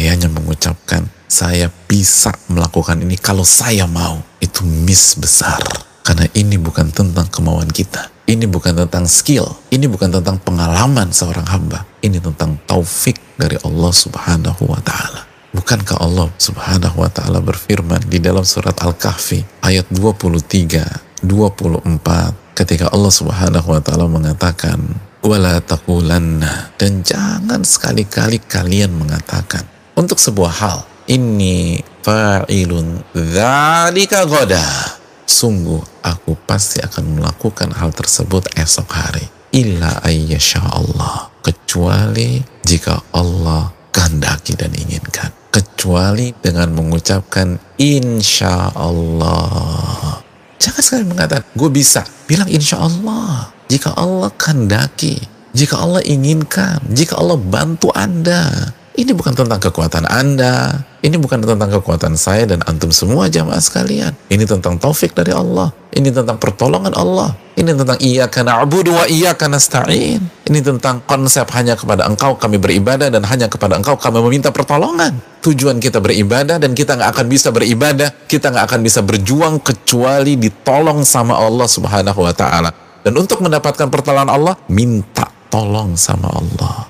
Sayanya mengucapkan, saya bisa melakukan ini kalau saya mau. Itu miss besar. Karena ini bukan tentang kemauan kita. Ini bukan tentang skill. Ini bukan tentang pengalaman seorang hamba. Ini tentang taufik dari Allah subhanahu wa ta'ala. Bukankah Allah subhanahu wa ta'ala berfirman di dalam surat Al-Kahfi ayat 23, 24 ketika Allah subhanahu wa ta'ala mengatakan wala dan jangan sekali-kali kalian mengatakan sebuah hal. Ini fa'ilun dzalika goda sungguh aku pasti akan melakukan hal tersebut esok hari. Illa ayyasha Allah. Kecuali jika Allah kehendaki dan inginkan. Kecuali dengan mengucapkan insya Allah. Jangan sekali mengatakan gue bisa. Bilang insya Allah. Jika Allah kehendaki jika Allah inginkan jika Allah bantu anda ini bukan tentang kekuatan anda ini bukan tentang kekuatan saya dan antum semua jamaah sekalian. Ini tentang taufik dari Allah. Ini tentang pertolongan Allah. Ini tentang iya karena abudu wa iya karena stain. Ini tentang konsep hanya kepada engkau kami beribadah dan hanya kepada engkau kami meminta pertolongan. Tujuan kita beribadah dan kita nggak akan bisa beribadah, kita nggak akan bisa berjuang kecuali ditolong sama Allah subhanahu wa ta'ala. Dan untuk mendapatkan pertolongan Allah, minta tolong sama Allah